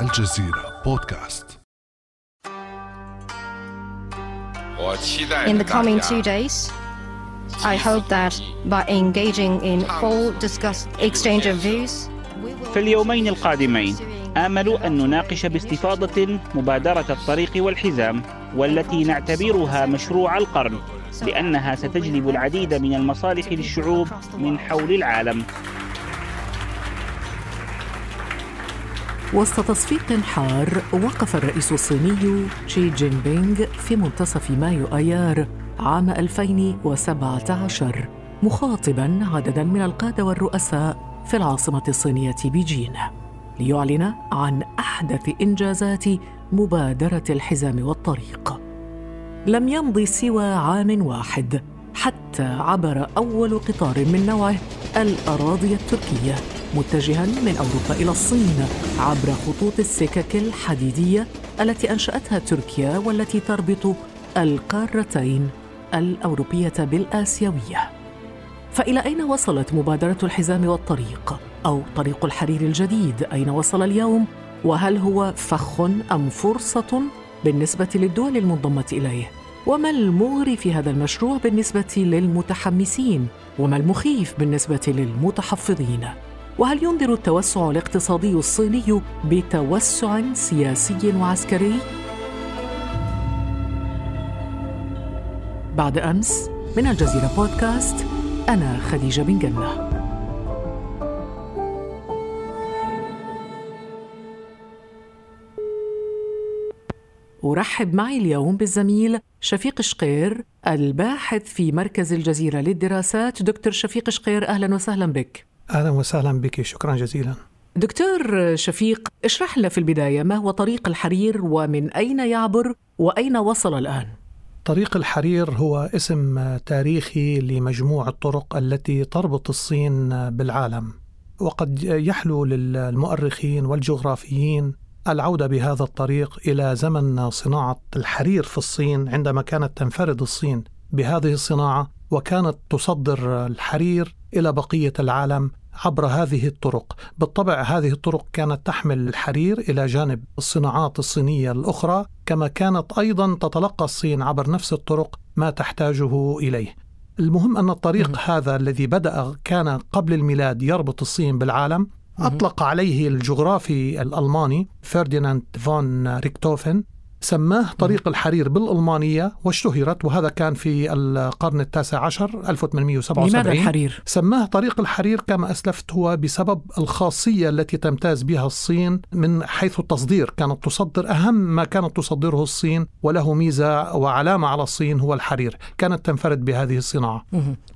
الجزيرة بودكاست. In the coming two days, I hope that by engaging in full discuss exchange of views, في اليومين القادمين آمل أن نناقش باستفاضة مبادرة الطريق والحزام والتي نعتبرها مشروع القرن لأنها ستجلب العديد من المصالح للشعوب من حول العالم. وسط تصفيق حار وقف الرئيس الصيني شي جين بينغ في منتصف مايو أيار عام 2017 مخاطبا عددا من القادة والرؤساء في العاصمة الصينية بيجين ليعلن عن أحدث إنجازات مبادرة الحزام والطريق. لم يمض سوى عام واحد حتى عبر أول قطار من نوعه الأراضي التركية. متجها من أوروبا إلى الصين عبر خطوط السكك الحديدية التي أنشأتها تركيا والتي تربط القارتين الأوروبية بالآسيوية. فإلى أين وصلت مبادرة الحزام والطريق أو طريق الحرير الجديد؟ أين وصل اليوم؟ وهل هو فخ أم فرصة بالنسبة للدول المنضمة إليه؟ وما المغري في هذا المشروع بالنسبة للمتحمسين؟ وما المخيف بالنسبة للمتحفظين؟ وهل ينذر التوسع الاقتصادي الصيني بتوسع سياسي وعسكري؟ بعد أمس من الجزيرة بودكاست أنا خديجة بن جنة. أرحب معي اليوم بالزميل شفيق شقير الباحث في مركز الجزيرة للدراسات. دكتور شفيق شقير أهلا وسهلا بك. أهلا وسهلا بك. شكرا جزيلا. دكتور شفيق اشرح لنا في البداية ما هو طريق الحرير ومن أين يعبر وأين وصل الآن؟ طريق الحرير هو اسم تاريخي لمجموع الطرق التي تربط الصين بالعالم وقد يحلو للمؤرخين والجغرافيين العودة بهذا الطريق إلى زمن صناعة الحرير في الصين عندما كانت تنفرد الصين بهذه الصناعة وكانت تصدر الحرير إلى بقية العالم عبر هذه الطرق. بالطبع هذه الطرق كانت تحمل الحرير إلى جانب الصناعات الصينية الأخرى كما كانت أيضا تتلقى الصين عبر نفس الطرق ما تحتاجه إليه. المهم أن الطريق م- هذا الذي بدأ كان قبل الميلاد يربط الصين بالعالم أطلق عليه الجغرافي الألماني فرديناند فون ريكتوفن. سماه طريق الحرير بالألمانية واشتهرت وهذا كان في القرن التاسع عشر 1877 لماذا الحرير؟ سماه طريق الحرير كما أسلفت هو بسبب الخاصية التي تمتاز بها الصين من حيث التصدير. كانت تصدر أهم ما كانت تصدره الصين وله ميزة وعلامة على الصين هو الحرير. كانت تنفرد بهذه الصناعة.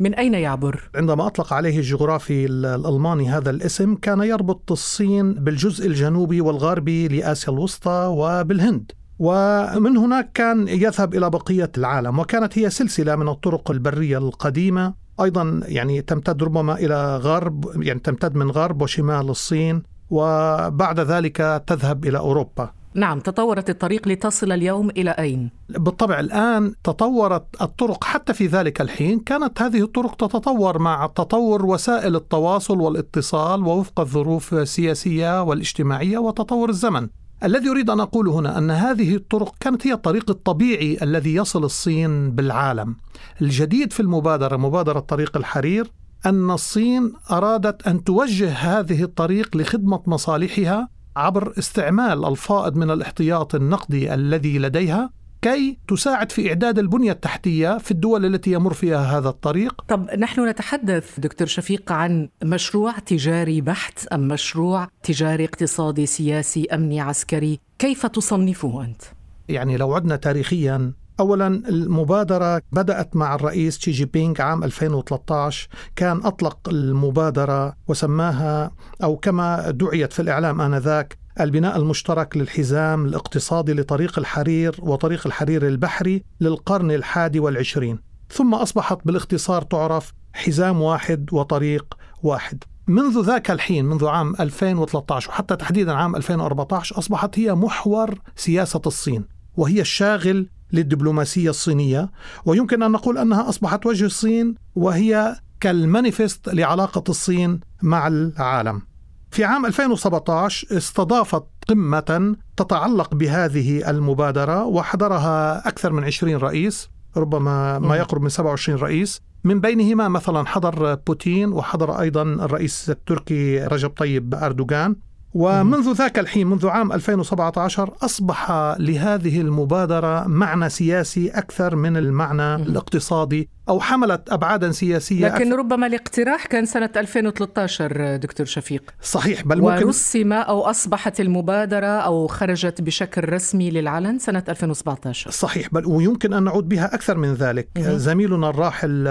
من أين يعبر؟ عندما أطلق عليه الجغرافي الألماني هذا الاسم كان يربط الصين بالجزء الجنوبي والغربي لآسيا الوسطى وبالهند. ومن هناك كان يذهب إلى بقية العالم وكانت هي سلسلة من الطرق البرية القديمة. أيضا يعني تمتد ربما إلى غرب يعني تمتد من غرب وشمال الصين وبعد ذلك تذهب إلى أوروبا. نعم تطورت الطريق لتصل اليوم إلى أين؟ بالطبع الآن تطورت الطرق حتى في ذلك الحين. كانت هذه الطرق تتطور مع تطور وسائل التواصل والاتصال ووفق الظروف السياسية والاجتماعية وتطور الزمن. الذي أريد أن أقول هنا أن هذه الطرق كانت هي الطريق الطبيعي الذي يصل الصين بالعالم. الجديد في المبادرة مبادرة طريق الحرير أن الصين أرادت أن توجه هذه الطريق لخدمة مصالحها عبر استعمال الفائض من الاحتياط النقدي الذي لديها كي تساعد في إعداد البنية التحتية في الدول التي يمر فيها هذا الطريق. طب نحن نتحدث دكتور شفيق عن مشروع تجاري بحت أم مشروع تجاري اقتصادي سياسي أمني عسكري؟ كيف تصنفه أنت؟ يعني لو عدنا تاريخيا اولا المبادرة بدأت مع الرئيس شي جي بينغ عام 2013 كان أطلق المبادرة وسماها أو كما دعيت في الإعلام آنذاك البناء المشترك للحزام الاقتصادي لطريق الحرير وطريق الحرير البحري للقرن الحادي والعشرين. ثم أصبحت بالاختصار تعرف حزام واحد وطريق واحد. منذ ذاك الحين منذ عام 2013 وحتى تحديدا عام 2014 أصبحت هي محور سياسة الصين وهي الشاغل للدبلوماسية الصينية. ويمكن أن نقول أنها أصبحت وجه الصين وهي كالمانيفست لعلاقة الصين مع العالم. في عام 2017 استضافت قمة تتعلق بهذه المبادرة وحضرها أكثر من 20 رئيس ربما ما يقرب من 27 رئيس. من بينهما مثلا حضر بوتين وحضر أيضا الرئيس التركي رجب طيب أردوغان. ومنذ ذاك الحين منذ عام 2017 أصبح لهذه المبادرة معنى سياسي أكثر من المعنى الاقتصادي. أو حملت أبعادا سياسية لكن أكثر. ربما الاقتراح كان سنة 2013 دكتور شفيق. صحيح بل ممكن ورسم أو أصبحت المبادرة أو خرجت بشكل رسمي للعلن سنة 2017 صحيح بل ويمكن أن نعود بها أكثر من ذلك. مه. زميلنا الراحل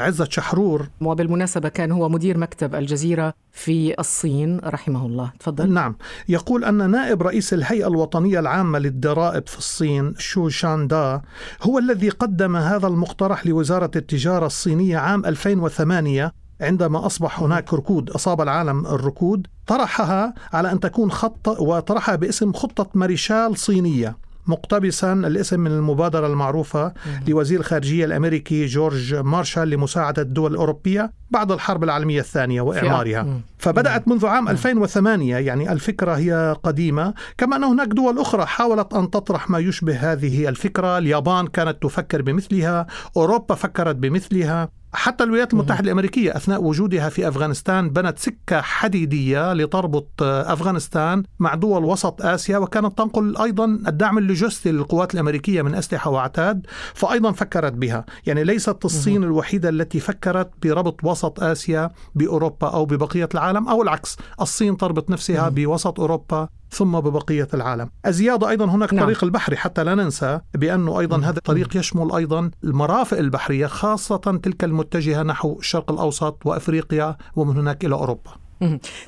عزت شحرور. وبالمناسبة كان هو مدير مكتب الجزيرة في الصين رحمه الله. تفضل. نعم. يقول أن نائب رئيس الهيئة الوطنية العامة للضرائب في الصين شو شان دا هو الذي قدم هذا المقترح لوزارة التجارة الصينية عام 2008 عندما أصبح هناك ركود أصاب العالم الركود طرحها على أن تكون خطة وطرحها باسم خطة ماريشال صينية. مقتبسا الاسم من المبادرة المعروفة لوزير الخارجية الأمريكي جورج مارشال لمساعدة الدول الأوروبية بعد الحرب العالمية الثانية وإعمارها. فبدأت منذ عام 2008 يعني الفكرة هي قديمة كما أن هناك دول أخرى حاولت أن تطرح ما يشبه هذه الفكرة. اليابان كانت تفكر بمثلها أوروبا فكرت بمثلها. حتى الولايات المتحدة الأمريكية أثناء وجودها في أفغانستان بنت سكة حديدية لتربط أفغانستان مع دول وسط آسيا وكانت تنقل أيضا الدعم اللوجستي للقوات الأمريكية من أسلحة وعتاد فأيضا فكرت بها. يعني ليست الصين الوحيدة التي فكرت بربط وسط آسيا بأوروبا أو ببقية العالم أو العكس الصين تربط نفسها بوسط أوروبا ثم ببقية العالم. الزيادة أيضا هناك نعم. طريق البحري حتى لا ننسى بأنه أيضا هذا الطريق يشمل أيضا المرافق البحرية خاصة تلك المتجهة نحو الشرق الأوسط وأفريقيا ومن هناك إلى أوروبا.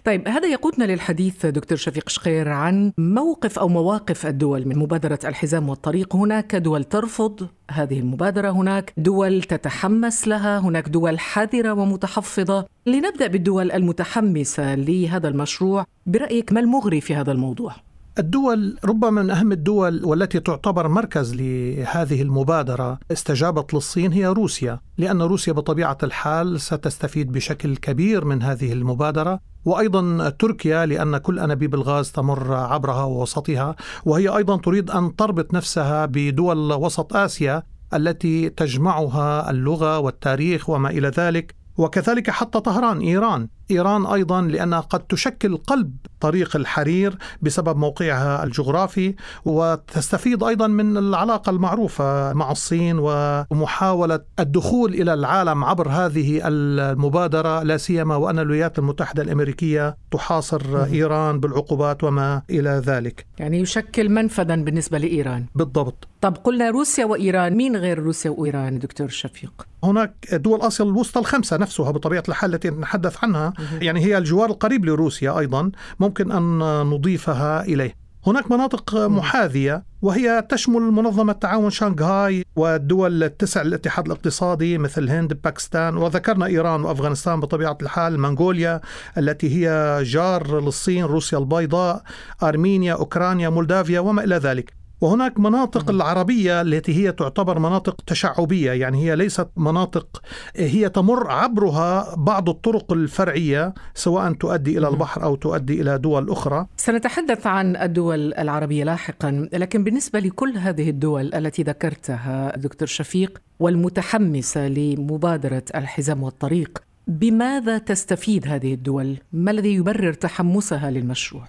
طيب هذا يقودنا للحديث دكتور شفيق شقير عن موقف أو مواقف الدول من مبادرة الحزام والطريق، هناك دول ترفض هذه المبادرة، هناك دول تتحمس لها، هناك دول حذرة ومتحفظة، لنبدأ بالدول المتحمسة لهذا المشروع، برأيك ما المغري في هذا الموضوع؟ الدول ربما من أهم الدول والتي تعتبر مركز لهذه المبادرة استجابت للصين هي روسيا، لأن روسيا بطبيعة الحال ستستفيد بشكل كبير من هذه المبادرة، وأيضا تركيا لأن كل أنابيب الغاز تمر عبرها ووسطها، وهي أيضا تريد أن تربط نفسها بدول وسط آسيا التي تجمعها اللغة والتاريخ وما إلى ذلك. وكذلك حتى طهران إيران إيران أيضا لانها قد تشكل قلب طريق الحرير بسبب موقعها الجغرافي وتستفيد أيضا من العلاقة المعروفة مع الصين ومحاولة الدخول إلى العالم عبر هذه المبادرة لا سيما وأن الولايات المتحدة الأمريكية تحاصر إيران بالعقوبات وما إلى ذلك. يعني يشكل منفذا بالنسبة لإيران. بالضبط. طب قلنا روسيا وإيران، مين غير روسيا وإيران دكتور شفيق؟ هناك دول آسيا الوسطى الخمسة نفسها بطبيعة الحال التي نتحدث عنها. يعني هي الجوار القريب لروسيا أيضا. ممكن أن نضيفها إليه. هناك مناطق محاذية وهي تشمل منظمة تعاون شانغهاي والدول التسع الاتحاد الاقتصادي مثل الهند باكستان وذكرنا إيران وأفغانستان بطبيعة الحال منغوليا التي هي جار للصين روسيا البيضاء أرمينيا أوكرانيا مولدافيا وما إلى ذلك. وهناك مناطق العربية التي هي تعتبر مناطق تشعبية يعني هي ليست مناطق هي تمر عبرها بعض الطرق الفرعية سواء تؤدي إلى البحر أو تؤدي إلى دول أخرى سنتحدث عن الدول العربية لاحقا لكن بالنسبة لكل هذه الدول التي ذكرتها دكتور شفيق والمتحمسة لمبادرة الحزام والطريق بماذا تستفيد هذه الدول؟ ما الذي يبرر تحمسها للمشروع؟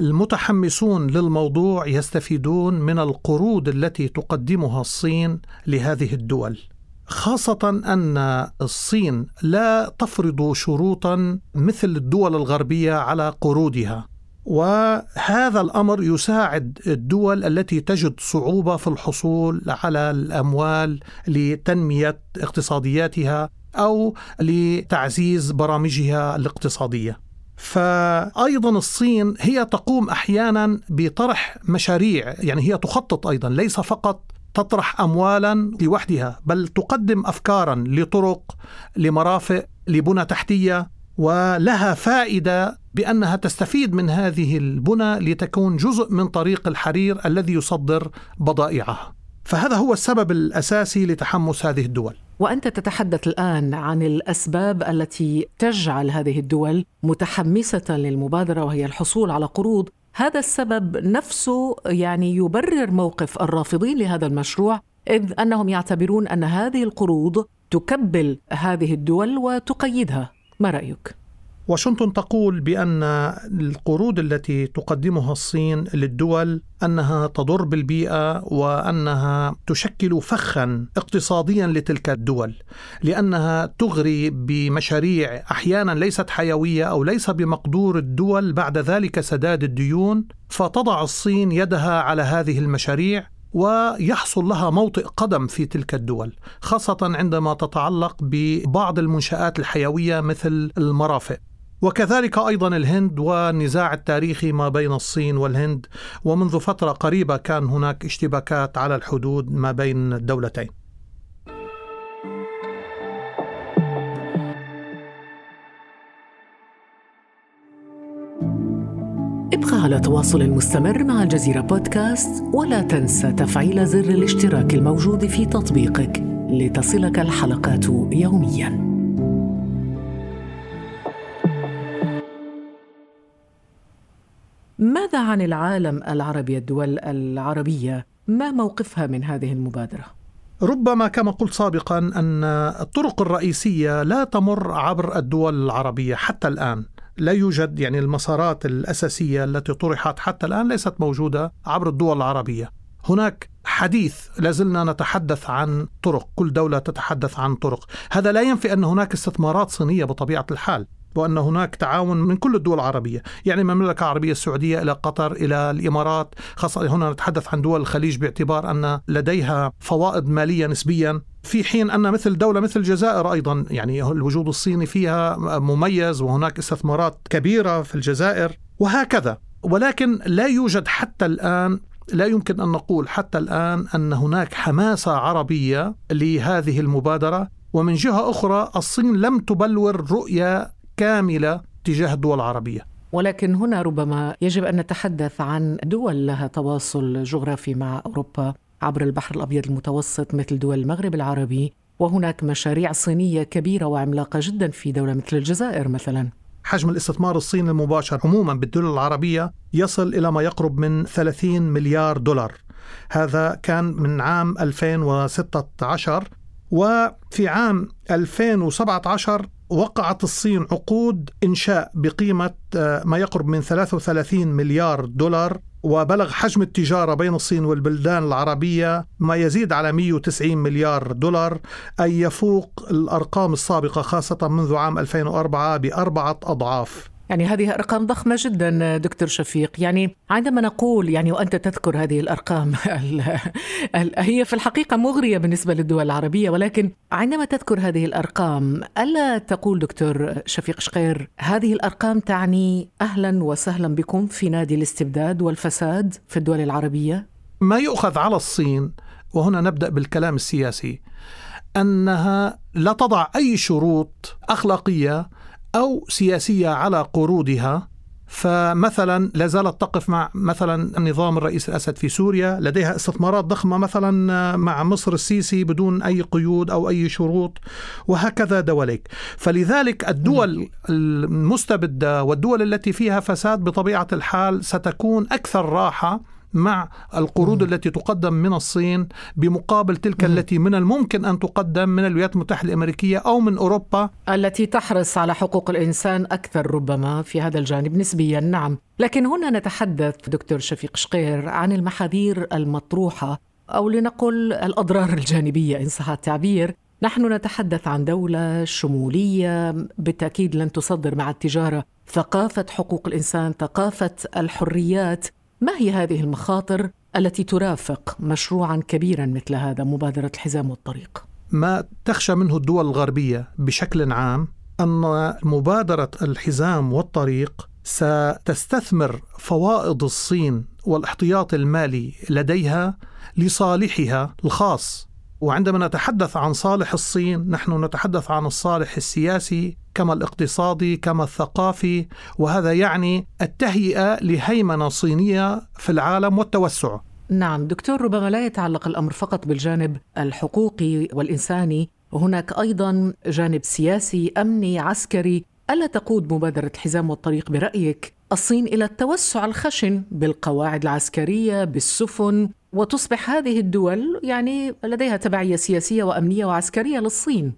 المتحمسون للموضوع يستفيدون من القروض التي تقدمها الصين لهذه الدول خاصة أن الصين لا تفرض شروطا مثل الدول الغربية على قروضها وهذا الأمر يساعد الدول التي تجد صعوبة في الحصول على الأموال لتنمية اقتصادياتها أو لتعزيز برامجها الاقتصادية. فايضا الصين هي تقوم أحيانا بطرح مشاريع يعني هي تخطط أيضا ليس فقط تطرح اموالا لوحدها بل تقدم افكارا لطرق لمرافق لبنى تحتية ولها فائدة بأنها تستفيد من هذه البنى لتكون جزء من طريق الحرير الذي يصدر بضائعها. فهذا هو السبب الأساسي لتحمس هذه الدول. وأنت تتحدث الآن عن الأسباب التي تجعل هذه الدول متحمسة للمبادرة وهي الحصول على قروض هذا السبب نفسه يعني يبرر موقف الرافضين لهذا المشروع إذ أنهم يعتبرون أن هذه القروض تكبل هذه الدول وتقيدها ما رأيك؟ واشنطن تقول بأن القروض التي تقدمها الصين للدول أنها تضر بالبيئة وأنها تشكل فخا اقتصاديا لتلك الدول لأنها تغري بمشاريع أحيانا ليست حيوية أو ليس بمقدور الدول بعد ذلك سداد الديون فتضع الصين يدها على هذه المشاريع ويحصل لها موطئ قدم في تلك الدول خاصة عندما تتعلق ببعض المنشآت الحيوية مثل المرافق. وكذلك أيضا الهند والنزاع التاريخي ما بين الصين والهند ومنذ فترة قريبة كان هناك اشتباكات على الحدود ما بين الدولتين. ابقى على تواصل مستمر مع الجزيرة بودكاست ولا تنسى تفعيل زر الاشتراك الموجود في تطبيقك لتصلك الحلقات يومياً. ماذا عن العالم العربي الدول العربية؟ ما موقفها من هذه المبادرة؟ ربما كما قلت سابقا أن الطرق الرئيسية لا تمر عبر الدول العربية حتى الآن. لا يوجد يعني المسارات الأساسية التي طرحت حتى الآن ليست موجودة عبر الدول العربية. هناك حديث لازلنا نتحدث عن طرق كل دولة تتحدث عن طرق. هذا لا ينفي أن هناك استثمارات صينية بطبيعة الحال. وأن هناك تعاون من كل الدول العربية. يعني المملكة العربية السعودية إلى قطر إلى الإمارات. خاصة هنا نتحدث عن دول الخليج باعتبار أن لديها فوائد مالية نسبيا. في حين أن مثل دولة مثل الجزائر أيضا يعني الوجود الصيني فيها مميز وهناك استثمارات كبيرة في الجزائر وهكذا. ولكن لا يوجد حتى الآن لا يمكن أن نقول حتى الآن أن هناك حماسة عربية لهذه المبادرة. ومن جهة أخرى الصين لم تبلور رؤية كاملة تجاه الدول العربية. ولكن هنا ربما يجب أن نتحدث عن دول لها تواصل جغرافي مع أوروبا عبر البحر الأبيض المتوسط مثل دول المغرب العربي وهناك مشاريع صينية كبيرة وعملاقة جدا في دولة مثل الجزائر مثلا. حجم الاستثمار الصيني المباشر عموما بالدول العربية يصل إلى ما يقرب من 30 مليار دولار. هذا كان من عام 2016 وفي عام 2017 وقعت الصين عقود إنشاء بقيمة آه، ما يقرب من 33 مليار دولار وبلغ حجم التجارة بين الصين والبلدان العربية ما يزيد على 190 مليار دولار أي يفوق الأرقام السابقة خاصة منذ عام 2004 بأربعة أضعاف. يعني هذه أرقام ضخمة جدا دكتور شفيق يعني عندما نقول يعني وأنت تذكر هذه الأرقام هي في الحقيقة مغرية بالنسبة للدول العربية ولكن عندما تذكر هذه الأرقام ألا تقول دكتور شفيق شقير هذه الأرقام تعني أهلا وسهلا بكم في نادي الاستبداد والفساد في الدول العربية؟ ما يؤخذ على الصين وهنا نبدأ بالكلام السياسي أنها لا تضع أي شروط أخلاقية أو سياسية على قروضها فمثلا لا زالت تقف مع مثلا النظام الرئيس الأسد في سوريا لديها استثمارات ضخمة مثلا مع مصر السيسي بدون أي قيود أو أي شروط وهكذا دولك فلذلك الدول المستبدة والدول التي فيها فساد بطبيعة الحال ستكون أكثر راحة مع القروض التي تقدم من الصين بمقابل تلك التي من الممكن أن تقدم من الولايات المتحدة الأمريكية أو من أوروبا. التي تحرص على حقوق الإنسان أكثر ربما في هذا الجانب نسبيا نعم. لكن هنا نتحدث دكتور شفيق شقير عن المحاذير المطروحة أو لنقل الأضرار الجانبية إن صح التعبير. نحن نتحدث عن دولة شمولية بالتأكيد لن تصدر مع التجارة ثقافة حقوق الإنسان ثقافة الحريات. ما هي هذه المخاطر التي ترافق مشروعا كبيرا مثل هذا مبادرة الحزام والطريق؟ ما تخشى منه الدول الغربية بشكل عام أن مبادرة الحزام والطريق ستستثمر فوائد الصين والاحتياط المالي لديها لصالحها الخاص وعندما نتحدث عن صالح الصين نحن نتحدث عن الصالح السياسي كما الاقتصادي كما الثقافي وهذا يعني التهيئة لهيمنة صينية في العالم والتوسع. نعم دكتور ربما لا يتعلق الأمر فقط بالجانب الحقوقي والإنساني وهناك أيضا جانب سياسي أمني عسكري. ألا تقود مبادرة الحزام والطريق برأيك؟ الصين إلى التوسع الخشن بالقواعد العسكرية بالسفن وتصبح هذه الدول يعني لديها تبعية سياسية وأمنية وعسكرية للصين.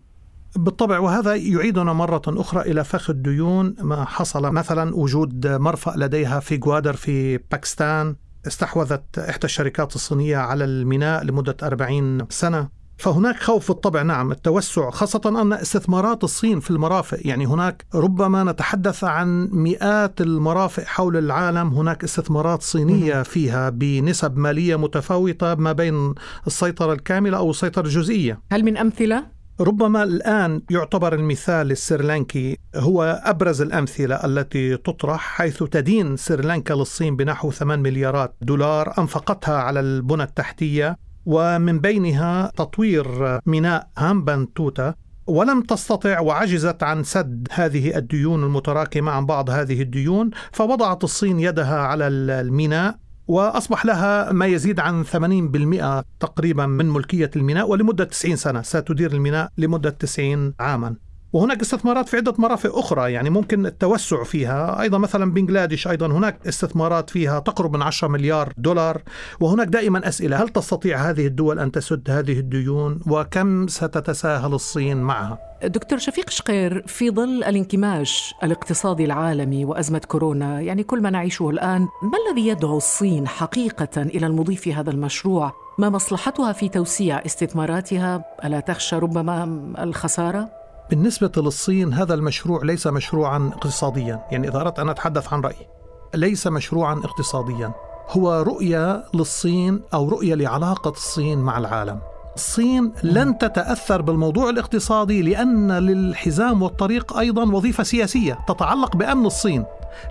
بالطبع وهذا يعيدنا مرة أخرى إلى فخ الديون. ما حصل مثلا وجود مرفأ لديها في جوادر في باكستان استحوذت إحدى الشركات الصينية على الميناء لمدة 40 سنة. فهناك خوف بالطبع نعم التوسع خاصة أن استثمارات الصين في المرافق. يعني هناك ربما نتحدث عن مئات المرافق حول العالم. هناك استثمارات صينية فيها بنسب مالية متفاوتة ما بين السيطرة الكاملة أو السيطرة الجزئية. هل من أمثلة؟ ربما الآن يعتبر المثال السريلانكي هو أبرز الأمثلة التي تطرح حيث تدين سريلانكا للصين بنحو 8 مليارات دولار أنفقتها على البنى التحتية. ومن بينها تطوير ميناء هامبانتوتا. ولم تستطع وعجزت عن سد هذه الديون المتراكمة عن بعض هذه الديون فوضعت الصين يدها على الميناء وأصبح لها ما يزيد عن 80% تقريبا من ملكية الميناء ولمدة 90 سنة. ستدير الميناء لمدة 90 عاما. وهناك استثمارات في عدة مرافق أخرى يعني ممكن التوسع فيها. أيضا مثلا بنغلاديش أيضا هناك استثمارات فيها تقرب من 10 مليار دولار. وهناك دائما أسئلة هل تستطيع هذه الدول أن تسد هذه الديون؟ وكم ستتساهل الصين معها؟ دكتور شفيق شقير في ظل الانكماش الاقتصادي العالمي وأزمة كورونا يعني كل ما نعيشه الآن ما الذي يدعو الصين حقيقة إلى المضي في هذا المشروع؟ ما مصلحتها في توسيع استثماراتها؟ ألا تخشى ربما الخسارة؟ بالنسبة للصين هذا المشروع ليس مشروعا اقتصاديا. يعني إذا أردت أن أتحدث عن رأيي ليس مشروعا اقتصاديا. هو رؤية للصين أو رؤية لعلاقة الصين مع العالم. الصين لن تتأثر بالموضوع الاقتصادي لأن للحزام والطريق أيضا وظيفة سياسية تتعلق بأمن الصين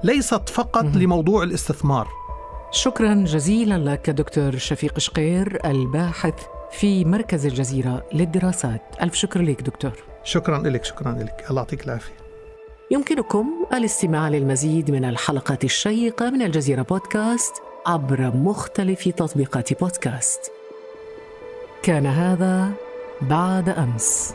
ليست فقط لموضوع الاستثمار. شكرا جزيلا لك دكتور شفيق شقير الباحث في مركز الجزيرة للدراسات. ألف شكر لك دكتور. شكرا لك شكرا لك. الله يعطيك العافية. يمكنكم الاستماع للمزيد من الحلقات الشيقة من الجزيرة بودكاست عبر مختلف تطبيقات بودكاست. كان هذا بعد أمس.